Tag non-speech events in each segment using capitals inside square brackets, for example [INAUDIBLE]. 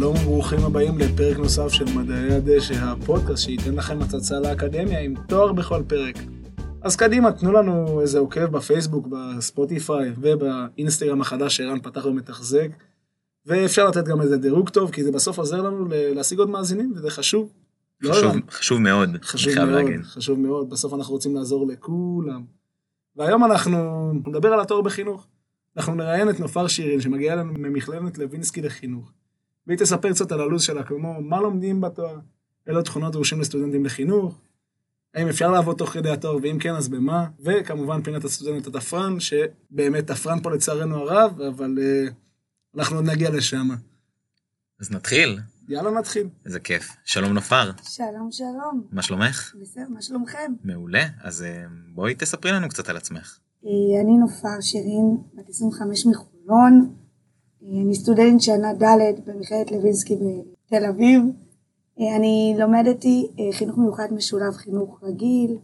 שלום וברוכים הבאים לפרק נוסף של מדעי הדשא, הפודקאסט שייתן לכם הצצה לאקדמיה עם תואר בכל פרק. אז קדימה, תנו לנו איזה עוקב בפייסבוק, בספוטיפיי ובאינסטגרם החדש שערן פתח ומתחזק. ואפשר לתת גם איזה דירוג טוב, כי זה בסוף עוזר לנו להשיג עוד מאזינים, וזה חשוב. לא חשוב, לא חשוב מאוד, חשוב מאוד, להגיד. חשוב מאוד, בסוף אנחנו רוצים לעזור לכולם. והיום אנחנו נדבר על התואר בחינוך. אנחנו נראיין את נופר שירין, שמגיעה לנו ממכללת לוינסקי לחינוך. והיא תספר קצת על הלו"ז שלה, כמו מה לומדים בתואר, אילו תכונות דרושים לסטודנטים לחינוך, האם אפשר לעבוד תוך כדי התואר, ואם כן, אז במה, וכמובן פינת הסטודנט התפרן, שבאמת תפרן פה לצערנו הרב, אבל uh, אנחנו עוד נגיע לשם. אז נתחיל. יאללה, נתחיל. איזה כיף. שלום נופר. שלום, שלום. מה שלומך? בסדר, מה שלומכם? מעולה. אז uh, בואי תספרי לנו קצת על עצמך. אה, אני נופר שירין, בת 25 מחולון. אה, אני סטודנט שנה ד' במכללת לוינסקי בתל אביב. אה, אני לומדתי חינוך מיוחד משולב חינוך רגיל.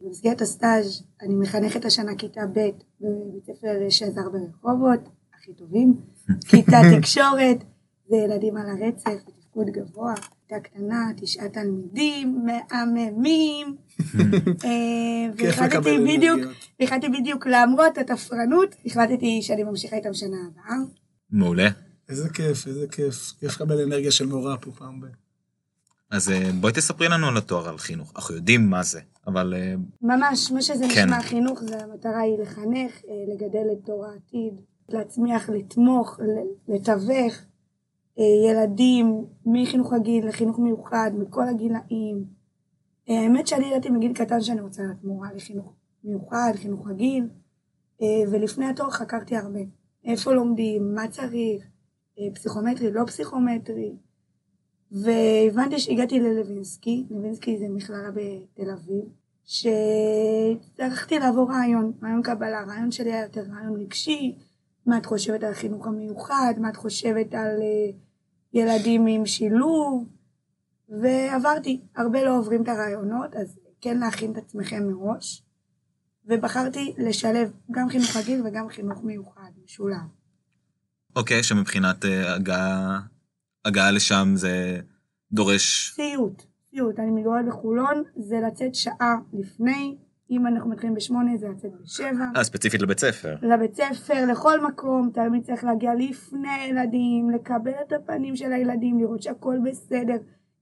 במסגרת הסטאז' אני מחנכת השנה כיתה ב' בבית ספר שזר ברחובות, הכי טובים. [LAUGHS] כיתה תקשורת, זה ילדים על הרצף, בתפקוד גבוה. כיתה קטנה, תשעה תלמידים, מהממים. [LAUGHS] אה, והחלטתי בדיוק, והחלטתי בדיוק למרות התפרנות, החלטתי שאני ממשיכה איתם שנה הבאה. מעולה. איזה כיף, איזה כיף. כיף לקבל אנרגיה של מורה פה פעם ב... אז אה, בואי תספרי לנו על התואר על חינוך. אנחנו יודעים מה זה, אבל... אה, ממש, מה שזה כן. נשמע חינוך, זה המטרה היא לחנך, לגדל את דור העתיד, להצמיח, לתמוך, לתווך. אה, ילדים מחינוך רגיל לחינוך מיוחד, מכל הגילאים. אה, האמת שאני ידעתי מגיל קטן שאני רוצה להיות מורה לחינוך מיוחד, חינוך רגיל, אה, ולפני התואר חקרתי הרבה. איפה לומדים, מה צריך, פסיכומטרי, לא פסיכומטרי. והבנתי שהגעתי ללווינסקי, לווינסקי זה מכללה בתל אביב, שהצטרכתי לעבור רעיון, רעיון קבלה, רעיון שלי היה יותר רעיון רגשי, מה את חושבת על החינוך המיוחד, מה את חושבת על ילדים עם שילוב, ועברתי. הרבה לא עוברים את הרעיונות, אז כן להכין את עצמכם מראש. ובחרתי לשלב גם חינוך רגיל וגם חינוך מיוחד, משולב. אוקיי, okay, שמבחינת uh, הגעה, הגעה לשם זה דורש... סיוט, סיוט. אני מתגוררת בחולון, זה לצאת שעה לפני, אם אנחנו מתחילים בשמונה זה לצאת בשבע. אה, ספציפית לבית ספר. לבית ספר, לכל מקום, תלמיד צריך להגיע לפני הילדים, לקבל את הפנים של הילדים, לראות שהכל בסדר.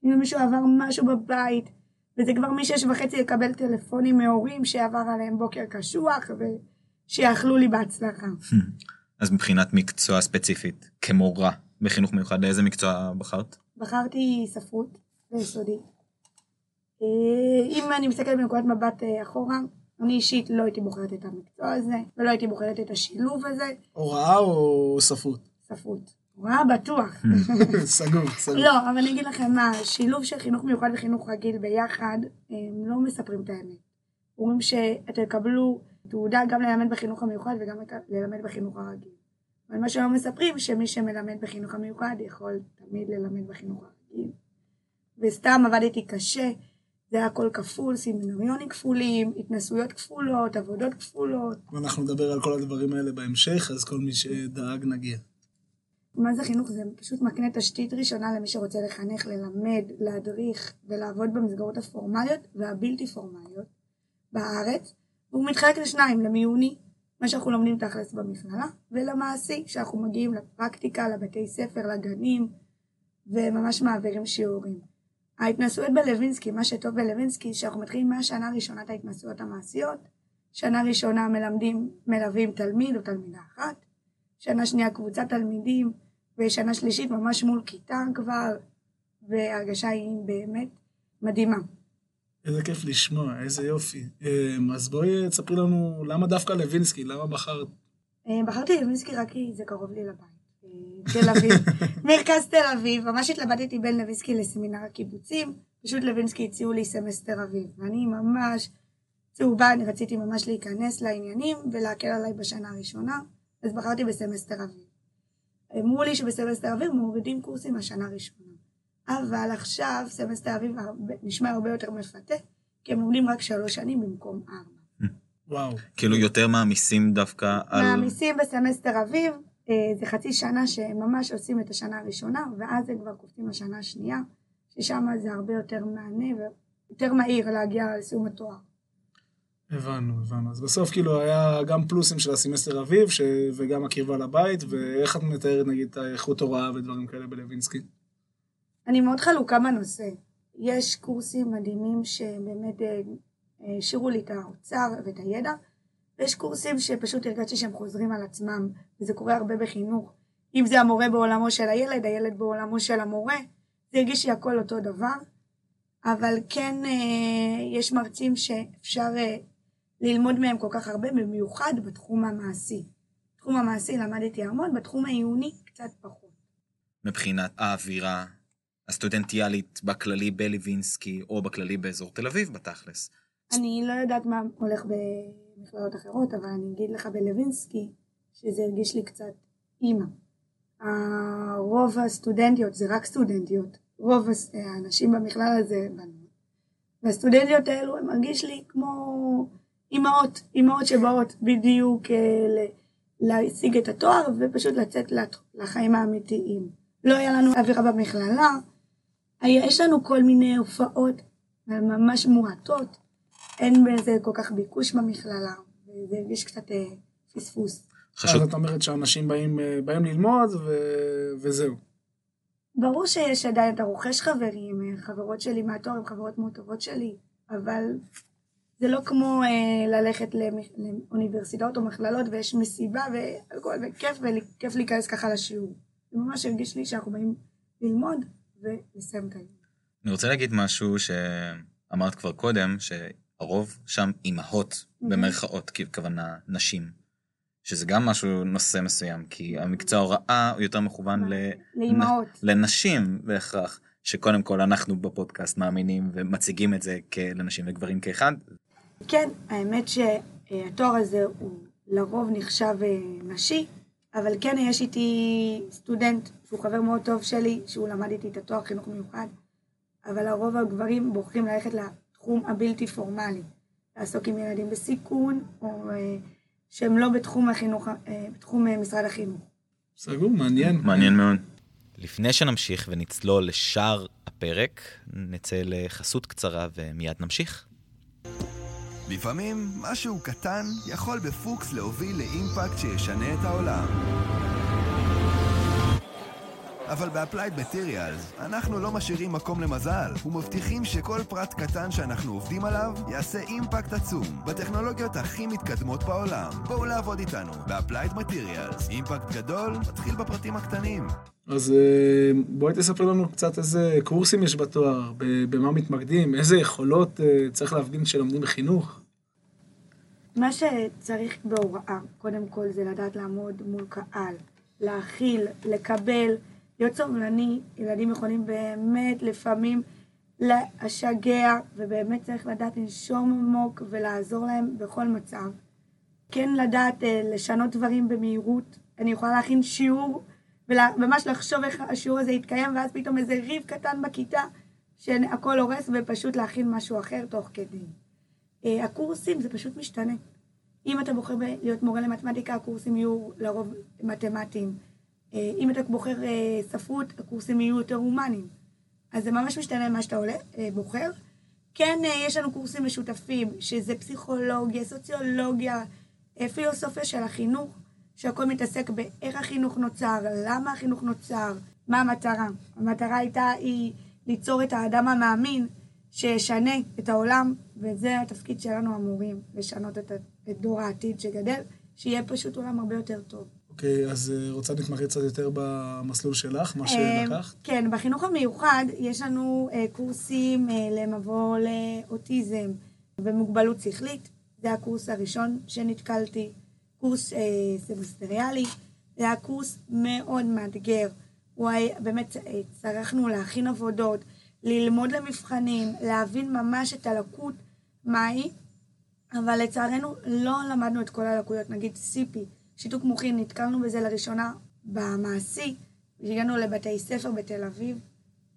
אם למישהו עבר משהו בבית, וזה כבר משש וחצי לקבל טלפונים מהורים שעבר עליהם בוקר קשוח, ושיאכלו לי בהצלחה. אז מבחינת מקצוע ספציפית, כמורה בחינוך מיוחד, לאיזה מקצוע בחרת? בחרתי ספרות ביסודי. אה, אם אני מסתכלת בנקודת מבט אה, אחורה, אני אישית לא הייתי בוחרת את המקצוע הזה, ולא הייתי בוחרת את השילוב הזה. הוראה או ספרות? ספרות. הוראה בטוח. [LAUGHS] סגור, סגור. לא, אבל אני אגיד לכם מה, שילוב של חינוך מיוחד וחינוך רגיל ביחד, הם לא מספרים את האמת. אומרים שאתם תקבלו תעודה גם ללמד בחינוך המיוחד וגם ללמד בחינוך הרגיל. אבל מה שלא מספרים, שמי שמלמד בחינוך המיוחד יכול תמיד ללמד בחינוך הרגיל. וסתם עבדתי קשה. זה היה הכל כפול, סמינריונים כפולים, התנסויות כפולות, עבודות כפולות. ואנחנו נדבר על כל הדברים האלה בהמשך, אז כל מי שדאג נגיע. מה זה חינוך? זה פשוט מקנה תשתית ראשונה למי שרוצה לחנך, ללמד, להדריך ולעבוד במסגרות הפורמליות והבלתי פורמליות בארץ. והוא מתחלק לשניים, למיוני, מה שאנחנו לומדים תכלס במכללה, ולמעשי, שאנחנו מגיעים לפרקטיקה, לבתי ספר, לגנים, וממש מעבירים שיעורים. ההתנסויות בלווינסקי, מה שטוב בלווינסקי, שאנחנו מתחילים מהשנה הראשונה את ההתנסויות המעשיות, שנה ראשונה מלמדים, מלווים תלמיד או תלמידה אחת, שנה שנייה קבוצת תלמידים, ושנה שלישית ממש מול כיתה כבר, וההרגשה היא באמת מדהימה. איזה כיף לשמוע, איזה יופי. אמ, אז בואי תספרי לנו למה דווקא לוינסקי, למה בחרת? אה, בחרתי לוינסקי רק כי זה קרוב לי לבית. תל אביב, [LAUGHS] מרכז תל אביב, ממש התלבטתי בין לוינסקי לסמינר הקיבוצים, פשוט לוינסקי הציעו לי סמסטר אביב, ואני ממש צהובה, אני רציתי ממש להיכנס לעניינים ולהקל עליי בשנה הראשונה, אז בחרתי בסמסטר אביב. אמרו לי שבסמסטר אביב מורידים קורסים בשנה הראשונה, אבל עכשיו סמסטר אביב נשמע הרבה יותר מפתה, כי הם לומדים רק שלוש שנים במקום ארבע. וואו. כאילו יותר מעמיסים דווקא על... מעמיסים בסמסטר אביב, אה, זה חצי שנה שממש עושים את השנה הראשונה, ואז הם כבר קופצים לשנה השנייה, ששם זה הרבה יותר מענה ויותר מהיר להגיע לסיום התואר. הבנו, הבנו. אז בסוף כאילו היה גם פלוסים של הסמסטר אביב, ש... וגם הקרבה לבית, ואיך את מתארת נגיד את האיכות הוראה ודברים כאלה בלווינסקי? אני מאוד חלוקה בנושא. יש קורסים מדהימים שבאמת אה, השאירו לי את האוצר ואת הידע, ויש קורסים שפשוט הרגשתי שהם חוזרים על עצמם, וזה קורה הרבה בחינוך. אם זה המורה בעולמו של הילד, הילד בעולמו של המורה, זה הרגיש לי הכל אותו דבר, אבל כן אה, יש מרצים שאפשר אה, ללמוד מהם כל כך הרבה, במיוחד בתחום המעשי. בתחום המעשי למדתי המון, בתחום העיוני קצת פחות. מבחינת האווירה הסטודנטיאלית בכללי בלווינסקי, או בכללי באזור תל אביב בתכלס. אני לא יודעת מה הולך במכללות אחרות, אבל אני אגיד לך בלווינסקי, שזה הרגיש לי קצת אימא. רוב הסטודנטיות זה רק סטודנטיות, רוב האנשים במכלל הזה בנות. והסטודנטיות האלו, הם מרגיש לי כמו אימהות, אימהות שבאות בדיוק אה, להשיג את התואר ופשוט לצאת לחיים האמיתיים. לא היה לנו אווירה במכללה, יש לנו כל מיני הופעות ממש מועטות, אין בזה כל כך ביקוש במכללה, וזה הרגיש קצת אה, פספוס. חשוב. אז את אומרת שאנשים באים, אה, באים ללמוד ו... וזהו. ברור שיש עדיין, אתה רוכש חברים, חברות שלי מהתואר הן חברות מאוד טובות שלי, אבל זה לא כמו אה, ללכת לאוניברסיטאות או מכללות ויש מסיבה ואלכוהול וכיף וכיף להיכנס ככה לשיעור. זה ממש הרגיש לי שאנחנו באים ללמוד ולסיים את היום. אני רוצה להגיד משהו שאמרת כבר קודם, שהרוב שם אימהות במרכאות, כוונה נשים. שזה גם משהו, נושא מסוים, כי המקצוע ההוראה הוא יותר מכוון לאימהות. לנשים בהכרח. שקודם כל אנחנו בפודקאסט מאמינים ומציגים את זה לנשים וגברים כאחד, כן, האמת שהתואר הזה הוא לרוב נחשב אה, נשי, אבל כן יש איתי סטודנט שהוא חבר מאוד טוב שלי, שהוא למד איתי את התואר חינוך מיוחד, אבל הרוב הגברים בוחרים ללכת לתחום הבלתי פורמלי, לעסוק עם ילדים בסיכון, או אה, שהם לא בתחום החינוך, אה, בתחום משרד החינוך. סגור, מעניין. מעניין מאוד. לפני שנמשיך ונצלול לשאר הפרק, נצא לחסות קצרה ומיד נמשיך. לפעמים משהו קטן יכול בפוקס להוביל לאימפקט שישנה את העולם. אבל ב Applied Materials אנחנו לא משאירים מקום למזל ומבטיחים שכל פרט קטן שאנחנו עובדים עליו יעשה impact עצום בטכנולוגיות הכי מתקדמות בעולם. בואו לעבוד איתנו ב Applied Materials. Impact גדול מתחיל בפרטים הקטנים. אז אה, בואי תספר לנו קצת איזה קורסים יש בתואר, במה מתמקדים, איזה יכולות אה, צריך להפגין כשלומדים בחינוך. מה שצריך בהוראה, קודם כל, זה לדעת לעמוד מול קהל, להכיל, לקבל, להיות סובלני. ילדים יכולים באמת לפעמים להשגע, ובאמת צריך לדעת לנשום עמוק ולעזור להם בכל מצב. כן לדעת אה, לשנות דברים במהירות. אני יכולה להכין שיעור וממש לחשוב איך השיעור הזה יתקיים, ואז פתאום איזה ריב קטן בכיתה, שהכל הורס, ופשוט להכין משהו אחר תוך כדי. אה, הקורסים זה פשוט משתנה. אם אתה בוחר להיות מורה למתמטיקה, הקורסים יהיו לרוב מתמטיים. אה, אם אתה בוחר אה, ספרות, הקורסים יהיו יותר הומניים. אז זה ממש משתנה מה שאתה עולה, בוחר. כן, יש לנו קורסים משותפים, שזה פסיכולוגיה, סוציולוגיה, פילוסופיה של החינוך. שהכל מתעסק באיך החינוך נוצר, למה החינוך נוצר, מה המטרה. המטרה הייתה היא ליצור את האדם המאמין שישנה את העולם, וזה התפקיד שלנו המורים, לשנות את דור העתיד שגדל, שיהיה פשוט עולם הרבה יותר טוב. אוקיי, אז אה, רוצה להתמקד קצת יותר במסלול שלך, מה אה, שלקחת? כן, בחינוך המיוחד יש לנו אה, קורסים למבוא לאוטיזם ומוגבלות שכלית. זה הקורס הראשון שנתקלתי. קורס סמסטריאלי, זה היה קורס מאוד מאתגר. הוא היה, באמת צרכנו להכין עבודות, ללמוד למבחנים, להבין ממש את הלקות, מהי, אבל לצערנו לא למדנו את כל הלקויות, נגיד CP, שיתוק מוחין, נתקלנו בזה לראשונה במעשי, הגענו לבתי ספר בתל אביב.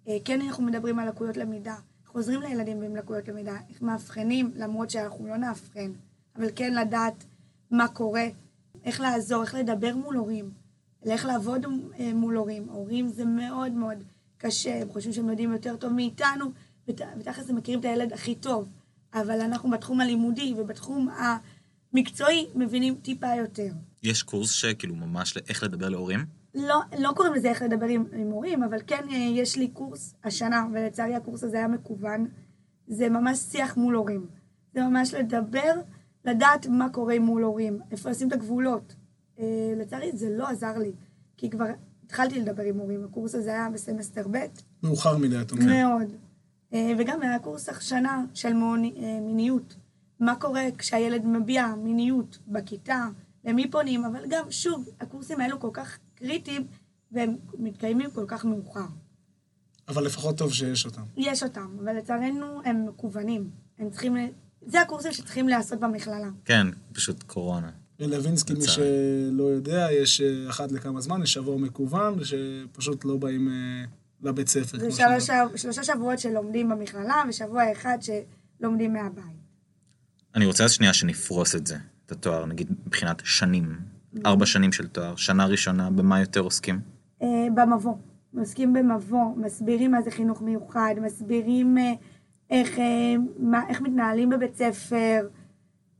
אה, כן, אנחנו מדברים על לקויות למידה, חוזרים לילדים עם לקויות למידה, איך מאבחנים, למרות שאנחנו לא נאבחן, אבל כן לדעת מה קורה, איך לעזור, איך לדבר מול הורים. לאיך לעבוד אה, מול הורים. הורים זה מאוד מאוד קשה, הם חושבים שהם יודעים יותר טוב מאיתנו, ות- ותכלס הם מכירים את הילד הכי טוב. אבל אנחנו בתחום הלימודי ובתחום המקצועי מבינים טיפה יותר. יש קורס שכאילו ממש איך לדבר להורים? לא, לא קוראים לזה איך לדבר עם, עם הורים, אבל כן אה, יש לי קורס השנה, ולצערי הקורס הזה היה מקוון. זה ממש שיח מול הורים. זה ממש לדבר, לדעת מה קורה מול הורים, איפה לשים את הגבולות. אה, לצערי זה לא עזר לי, כי כבר התחלתי לדבר עם הורים, הקורס הזה היה בסמסטר ב', מאוחר מדי, את אומרת. מאוד. אה, וגם היה קורס שנה של מוני, אה, מיניות. מה קורה כשהילד מביע מיניות בכיתה, למי פונים, אבל גם, שוב, הקורסים האלו כל כך קריטיים, והם מתקיימים כל כך מאוחר. אבל לפחות טוב שיש אותם. יש אותם, אבל לצערנו הם מקוונים. הם צריכים... זה הקורסים שצריכים להיעשות במכללה. כן, פשוט קורונה. בלווינסקי, מי. שלא יודע, יש אה, אחת לכמה זמן, יש שבוע מקוון, שפשוט לא באים אה, לבית ספר. זה שלושה שבועות שלומדים במכללה, ושבוע אחד שלומדים מהבית. אני רוצה אז שנייה שנפרוס את זה, את התואר, נגיד מבחינת שנים. ארבע שנים של תואר, שנה ראשונה, במה יותר עוסקים? אה, במבוא. עוסקים במבוא, מסבירים מה זה חינוך מיוחד, מסבירים אה, איך, אה, מה, איך מתנהלים בבית ספר,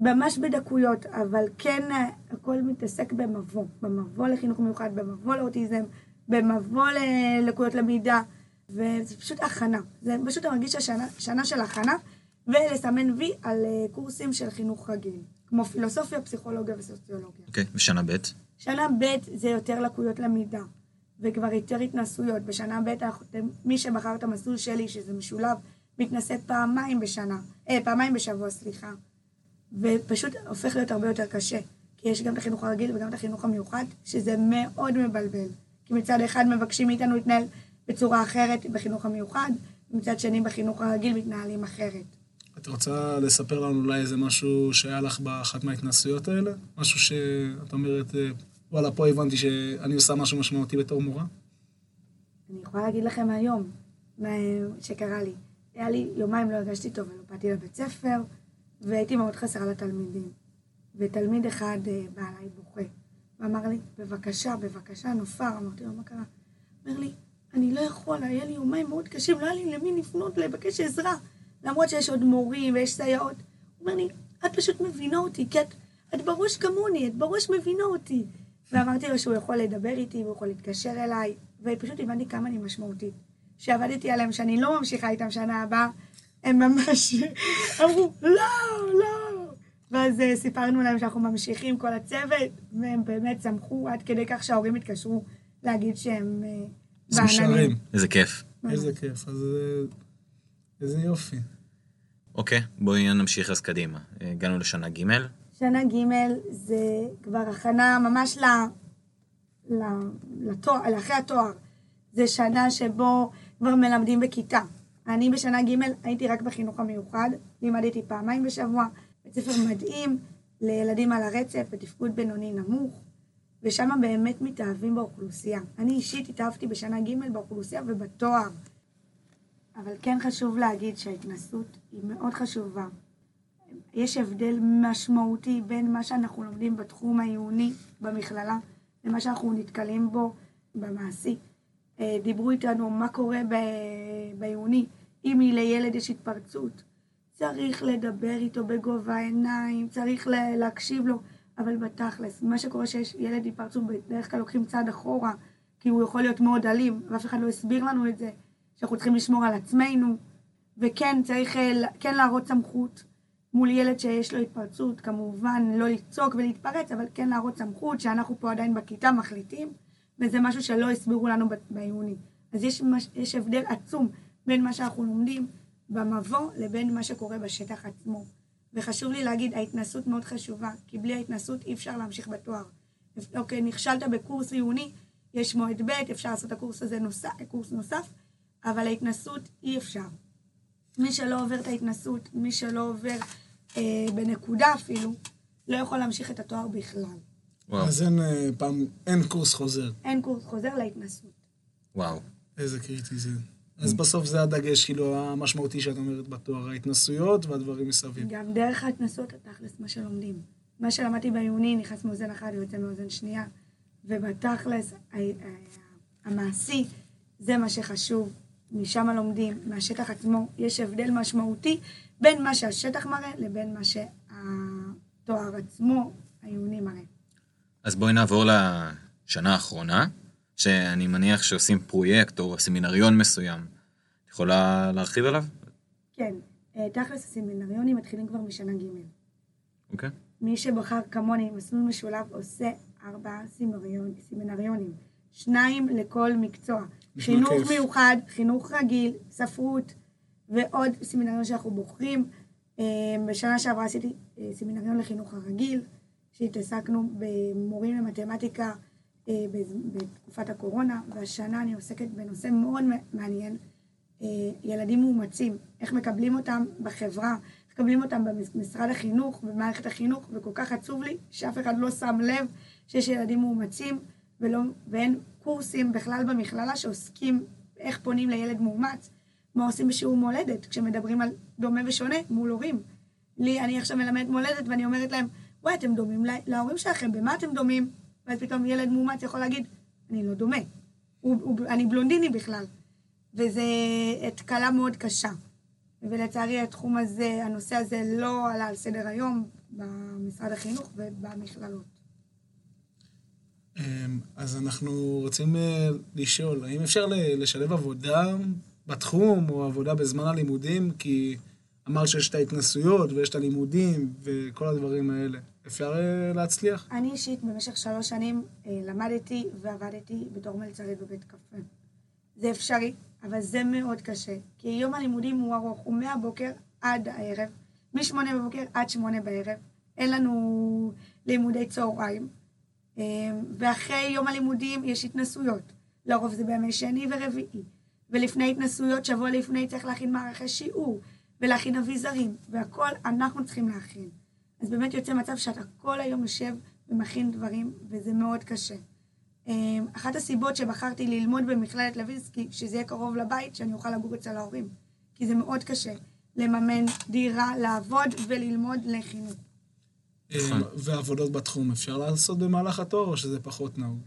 ממש בדקויות, אבל כן הכל מתעסק במבוא. במבוא לחינוך מיוחד, במבוא לאוטיזם, במבוא ללקויות למידה, וזה פשוט הכנה. זה פשוט מרגיש שנה של הכנה, ולסמן וי על אה, קורסים של חינוך רגיל, כמו פילוסופיה, פסיכולוגיה וסוציולוגיה. אוקיי, ושנה ב'? שנה ב' זה יותר לקויות למידה, וכבר יותר התנסויות. בשנה ב', מי שבחר את המסלול שלי, שזה משולב, מתנסה פעמיים בשנה, אה, פעמיים בשבוע, סליחה. ופשוט הופך להיות הרבה יותר קשה. כי יש גם את החינוך הרגיל וגם את החינוך המיוחד, שזה מאוד מבלבל. כי מצד אחד מבקשים מאיתנו להתנהל בצורה אחרת בחינוך המיוחד, ומצד שני בחינוך הרגיל מתנהלים אחרת. את רוצה לספר לנו אולי איזה משהו שהיה לך באחת מההתנסויות האלה? משהו שאת אומרת, אה, וואלה, פה הבנתי שאני עושה משהו משמעותי בתור מורה? אני יכולה להגיד לכם היום מה שקרה לי. היה לי יומיים לא הרגשתי טוב ולא באתי לבית ספר, והייתי מאוד חסרה לתלמידים. ותלמיד אחד אה, בא אליי בוכה, ואמר לי, בבקשה, בבקשה, נופר. אמרתי לו, מה קרה? אומר לי, אני לא יכול, היה לי יומיים מאוד קשים, לא היה לי למי לפנות, לבקש עזרה. למרות שיש עוד מורים ויש סייעות. הוא אומר לי, את פשוט מבינה אותי, כי את, את בראש כמוני, את בראש מבינה אותי. ואמרתי לו שהוא יכול לדבר איתי, והוא יכול להתקשר אליי, ופשוט הבנתי כמה אני משמעותית. שעבדתי עליהם, שאני לא ממשיכה איתם שנה הבאה, הם ממש [LAUGHS] אמרו, לא, לא. ואז אה, סיפרנו להם שאנחנו ממשיכים כל הצוות, והם באמת שמחו עד כדי כך שההורים התקשרו להגיד שהם אה. איזה כיף. איזה כיף, אז אה, איזה יופי. אוקיי, בואי נמשיך אז קדימה. הגענו לשנה ג', שנה ג' זה כבר הכנה ממש ל... ל... לתואר, לאחרי התואר. זה שנה שבו כבר מלמדים בכיתה. אני בשנה ג' הייתי רק בחינוך המיוחד, לימדתי פעמיים בשבוע, בית ספר מדהים לילדים על הרצף בתפקוד בינוני נמוך, ושם באמת מתאהבים באוכלוסייה. אני אישית התאהבתי בשנה ג' באוכלוסייה ובתואר. אבל כן חשוב להגיד שההתנסות היא מאוד חשובה. יש הבדל משמעותי בין מה שאנחנו לומדים בתחום העיוני במכללה למה שאנחנו נתקלים בו במעשי. אה, דיברו איתנו מה קורה בעיוני, אם לילד יש התפרצות. צריך לדבר איתו בגובה העיניים, צריך לה- להקשיב לו, אבל בתכלס, מה שקורה שיש ילד התפרצות, בדרך כלל לוקחים צעד אחורה, כי הוא יכול להיות מאוד אלים, ואף אחד לא הסביר לנו את זה, שאנחנו צריכים לשמור על עצמנו, וכן, צריך אה, כן להראות סמכות. מול ילד שיש לו התפרצות, כמובן לא לצעוק ולהתפרץ, אבל כן להראות סמכות שאנחנו פה עדיין בכיתה מחליטים, וזה משהו שלא הסבירו לנו בעיוני. אז יש, יש הבדל עצום בין מה שאנחנו לומדים במבוא לבין מה שקורה בשטח עצמו. וחשוב לי להגיד, ההתנסות מאוד חשובה, כי בלי ההתנסות אי אפשר להמשיך בתואר. אוקיי, נכשלת בקורס עיוני, יש מועד ב', אפשר לעשות את הקורס הזה נוסף, קורס נוסף, אבל ההתנסות אי אפשר. מי שלא עובר את ההתנסות, מי שלא עובר אה, בנקודה אפילו, לא יכול להמשיך את התואר בכלל. וואו, אז אין אה, פעם, אין קורס חוזר. אין קורס חוזר להתנסות. וואו. איזה קריטי זה. אז בסוף זה הדגש, כאילו, המשמעותי שאת אומרת בתואר, ההתנסויות והדברים מסביב. גם דרך ההתנסות, תכלס, מה שלומדים. מה שלמדתי בעיוני נכנס מאוזן אחד ויוצא מאוזן שנייה, ובתכלס, ה- ה- המעשי, זה מה שחשוב. משם לומדים, מהשטח עצמו. יש הבדל משמעותי בין מה שהשטח מראה לבין מה שהתואר עצמו, העיוני מראה. אז בואי נעבור לשנה האחרונה, שאני מניח שעושים פרויקט או סמינריון מסוים. את יכולה להרחיב עליו? כן, אה, תכלס הסמינריונים מתחילים כבר משנה ג'. אוקיי. מי שבחר כמוני מסלול משולב עושה ארבעה סמינריונים, שניים לכל מקצוע. חינוך כיף. מיוחד, חינוך רגיל, ספרות ועוד סמינריון שאנחנו בוחרים. אה, בשנה שעברה עשיתי אה, סמינריון לחינוך הרגיל, שהתעסקנו במורים למתמטיקה אה, בתקופת הקורונה, והשנה אני עוסקת בנושא מאוד מעניין, ילדים מאומצים, איך מקבלים אותם בחברה, איך מקבלים אותם במשרד החינוך, במערכת החינוך, וכל כך עצוב לי שאף אחד לא שם לב שיש ילדים מאומצים, ולא, ואין קורסים בכלל במכללה שעוסקים איך פונים לילד מאומץ, מה עושים בשיעור מולדת, כשמדברים על דומה ושונה מול הורים. לי, אני עכשיו מלמדת מולדת ואני אומרת להם, וואי, אתם דומים לה- להורים שלכם, במה אתם דומים? ואז פתאום ילד מאומץ יכול להגיד, אני לא דומה, הוא, הוא, אני בלונדיני בכלל. וזו התקלה מאוד קשה. ולצערי התחום הזה, הנושא הזה לא עלה על סדר היום במשרד החינוך ובמכללות. אמ, אז אנחנו רוצים אה, לשאול, האם אפשר לשלב עבודה בתחום או עבודה בזמן הלימודים? כי אמרת שיש את ההתנסויות ויש את הלימודים וכל הדברים האלה. אפשר אה, להצליח? אני אישית במשך שלוש שנים אה, למדתי ועבדתי בתור מלצרית בבית קפה. זה אפשרי, אבל זה מאוד קשה. כי יום הלימודים הוא ארוך, הוא מהבוקר עד הערב, משמונה בבוקר עד שמונה בערב. אין לנו לימודי צהריים. אה, ואחרי יום הלימודים יש התנסויות. לרוב זה בימי שני ורביעי. ולפני התנסויות, שבוע לפני צריך להכין מערכי שיעור, ולהכין אביזרים, והכל אנחנו צריכים להכין. אז באמת יוצא מצב שאתה כל היום יושב ומכין דברים, וזה מאוד קשה. אמ, אחת הסיבות שבחרתי ללמוד במכללת לוינסקי, שזה יהיה קרוב לבית, שאני אוכל לגור אצל ההורים. כי זה מאוד קשה לממן דירה, לעבוד וללמוד לחינוך. אמ, ועבודות בתחום אפשר לעשות במהלך התואר או שזה פחות נהוג?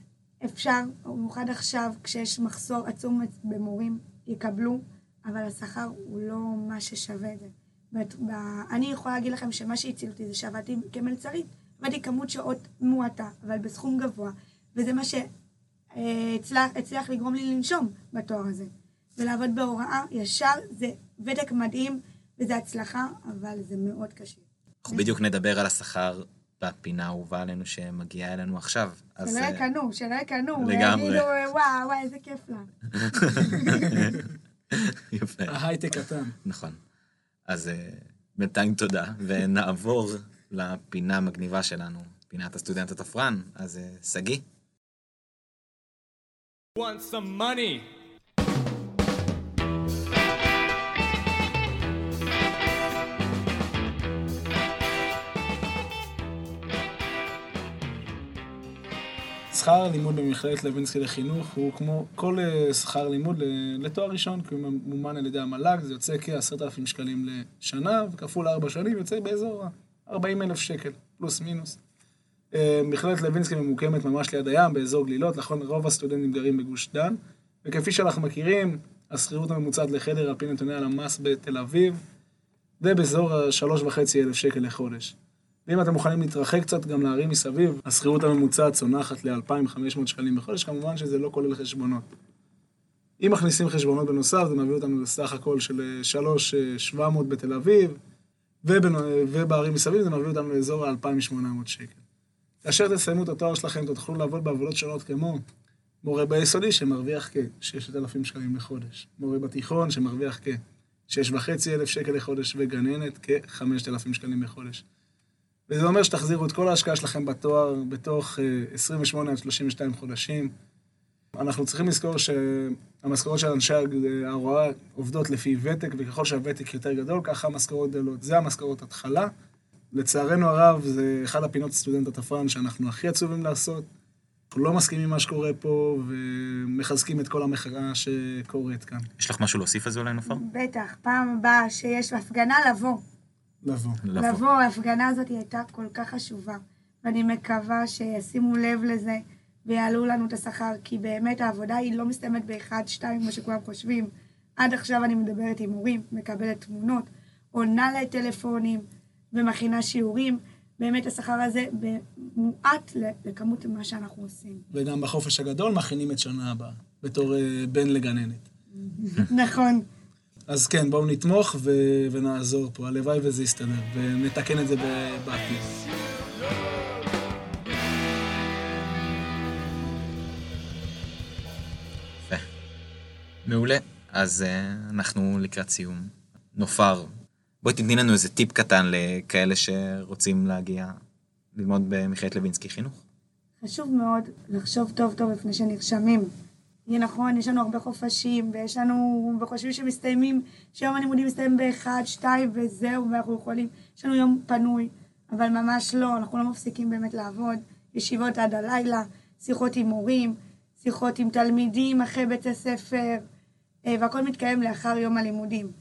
אפשר, במיוחד עכשיו, כשיש מחסור עצום במורים, יקבלו, אבל השכר הוא לא מה ששווה את זה. בת- ב- אני יכולה להגיד לכם שמה שהציל אותי זה שעבדתי כמלצרית. עבדתי כמות שעות מועטה, אבל בסכום גבוה, וזה מה שהצליח הצליח לגרום לי לנשום בתואר הזה. ולעבוד בהוראה ישר זה ותק מדהים, וזה הצלחה, אבל זה מאוד קשה. אנחנו בדיוק נדבר על השכר בפינה האהובה עלינו שמגיעה אלינו עכשיו. שלא אה, יקנו, שלא יקנו, לגמרי. ויגידו, וואו, וואי, איזה כיף לה. [LAUGHS] יפה, ההייטק קטן. נכון. אז אה, בינתיים תודה, ונעבור לפינה המגניבה שלנו, פינת הסטודנט התפרן. אז אה, שגיא, Want some money? שכר הלימוד במכללת לוינסקי לחינוך הוא כמו כל אה, שכר לימוד לתואר ראשון, כי הוא ממומן על ידי המל"ג, זה יוצא כ-10,000 שקלים לשנה, וכפול 4 שנים יוצא באזור ה-40 אלף שקל, פלוס מינוס. אה, מכללת לוינסקי ממוקמת ממש ליד הים, באזור גלילות, נכון, רוב הסטודנטים גרים בגוש דן, וכפי שאנחנו מכירים, השכירות הממוצעת לחדר על פי נתוני הלמ"ס בתל אביב, זה באזור ה-3.5 אלף שקל לחודש. ואם אתם מוכנים להתרחק קצת גם לערים מסביב, השכירות הממוצעת צונחת ל-2,500 שקלים בחודש, כמובן שזה לא כולל חשבונות. אם מכניסים חשבונות בנוסף, זה מביא אותנו לסך הכל של אה, 3,700 בתל אביב, ובנ... ובערים מסביב זה מביא אותנו לאזור ה-2,800 שקל. כאשר תסיימו את התואר שלכם, תוכלו לעבוד בעבודות שונות כמו מורה ביסודי שמרוויח כ-6,000 שקלים לחודש, מורה בתיכון שמרוויח כ-6,500 שקל לחודש, וגננת כ-5,000 שקלים לחודש. וזה אומר שתחזירו את כל ההשקעה שלכם בתואר בתוך אה, 28 עד 32 חודשים. אנחנו צריכים לזכור שהמשכורות של אנשי ההוראה עובדות לפי ותק, וככל שהוותק יותר גדול, ככה המשכורות גדלות. זה המשכורות התחלה. לצערנו הרב, זה אחד הפינות סטודנט התפרן שאנחנו הכי עצובים לעשות. אנחנו לא מסכימים עם מה שקורה פה, ומחזקים את כל המחאה שקורית כאן. יש לך משהו להוסיף על זה אולי, נופר? בטח, פעם הבאה שיש הפגנה, לבוא. לבוא. לבוא, ההפגנה הזאת הייתה כל כך חשובה, ואני מקווה שישימו לב לזה, ויעלו לנו את השכר, כי באמת העבודה היא לא מסתיימת באחד, שתיים, כמו שכולם חושבים. עד עכשיו אני מדברת עם הורים, מקבלת תמונות, עונה לטלפונים ומכינה שיעורים. באמת השכר הזה מועט לכמות מה שאנחנו עושים. וגם בחופש הגדול מכינים את שנה הבאה, בתור אה, בן לגננת. נכון. אז כן, בואו נתמוך ו- ונעזור פה, הלוואי וזה יסתדר, ונתקן את זה בעתיד. מעולה. אז uh, אנחנו לקראת סיום. נופר, בואי תתני לנו איזה טיפ קטן לכאלה שרוצים להגיע ללמוד במכללת לוינסקי חינוך. חשוב מאוד לחשוב טוב טוב לפני שנרשמים. נכון, יש לנו הרבה חופשים, ויש לנו, וחושבים שמסתיימים, שיום הלימודים מסתיים באחד, שתיים, וזהו, ואנחנו יכולים, יש לנו יום פנוי, אבל ממש לא, אנחנו לא מפסיקים באמת לעבוד, ישיבות עד הלילה, שיחות עם מורים, שיחות עם תלמידים אחרי בית הספר, אה, והכל מתקיים לאחר יום הלימודים.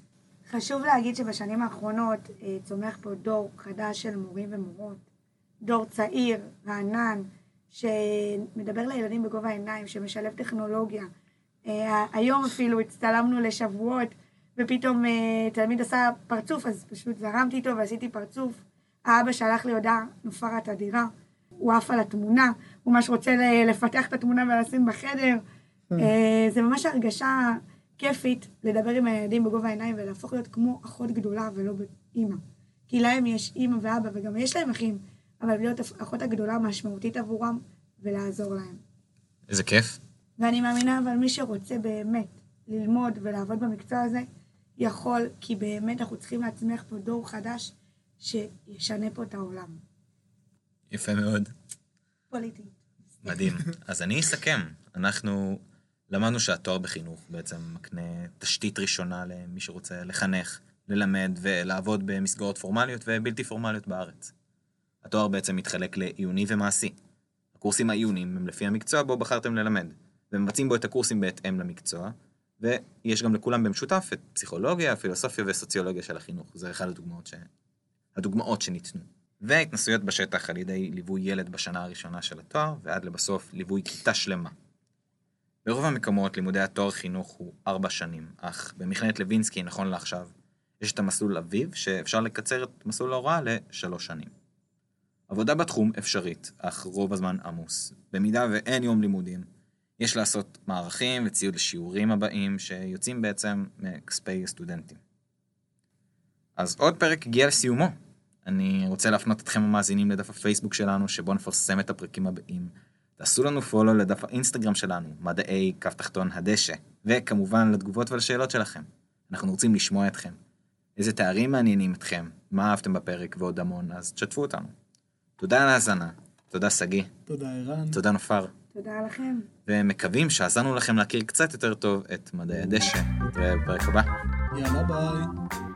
חשוב להגיד שבשנים האחרונות אה, צומח פה דור חדש של מורים ומורות, דור צעיר, רענן, שמדבר לילדים בגובה העיניים, שמשלב טכנולוגיה. אה, היום אפילו הצטלמנו לשבועות, ופתאום תלמיד עשה פרצוף, אז פשוט זרמתי איתו ועשיתי פרצוף. האבא שלח לי הודעה, נופרת אדירה, הוא עף על התמונה, הוא ממש רוצה לפתח את התמונה ולשים בחדר. זה ממש הרגשה כיפית לדבר עם הילדים בגובה העיניים ולהפוך להיות כמו אחות גדולה ולא אימא. כי להם יש אימא ואבא וגם יש להם אחים, אבל להיות אחות הגדולה משמעותית עבורם ולעזור להם. איזה כיף. ואני מאמינה, אבל מי שרוצה באמת ללמוד ולעבוד במקצוע הזה, יכול, כי באמת אנחנו צריכים להצמיח פה דור חדש שישנה פה את העולם. יפה מאוד. פוליטי. מדהים. אז אני אסכם. אנחנו למדנו שהתואר בחינוך בעצם מקנה תשתית ראשונה למי שרוצה לחנך, ללמד ולעבוד במסגרות פורמליות ובלתי פורמליות בארץ. התואר בעצם מתחלק לעיוני ומעשי. הקורסים העיוניים הם לפי המקצוע בו בחרתם ללמד, ומבצעים בו את הקורסים בהתאם למקצוע, ויש גם לכולם במשותף את פסיכולוגיה, פילוסופיה וסוציולוגיה של החינוך. זה אחד הדוגמאות, ש... הדוגמאות שניתנו. והתנסויות בשטח על ידי ליווי ילד בשנה הראשונה של התואר, ועד לבסוף ליווי כיתה שלמה. ברוב המקומות לימודי התואר חינוך הוא ארבע שנים, אך במכללת לוינסקי, נכון לעכשיו, יש את המסלול אביב, שאפשר לקצר את מסלול ההוראה לשלוש שנים. עבודה בתחום אפשרית, אך רוב הזמן עמוס. במידה ואין יום לימודים, יש לעשות מערכים וציוד לשיעורים הבאים, שיוצאים בעצם מכספי סטודנטים. אז עוד פרק הגיע לסיומו. אני רוצה להפנות אתכם המאזינים לדף הפייסבוק שלנו, שבו נפרסם את הפרקים הבאים. תעשו לנו פולו לדף האינסטגרם שלנו, מדעי כף תחתון הדשא, וכמובן לתגובות ולשאלות שלכם. אנחנו רוצים לשמוע אתכם. איזה תארים מעניינים אתכם, מה אהבתם בפרק ועוד המון, אז תשתפו אותנו. תודה על ההאזנה, תודה שגיא. תודה ערן. תודה נופר. תודה לכם. ומקווים שעזרנו לכם להכיר קצת יותר טוב את מדעי הדשא. נתראה בפרק הבא. יאללה ביי.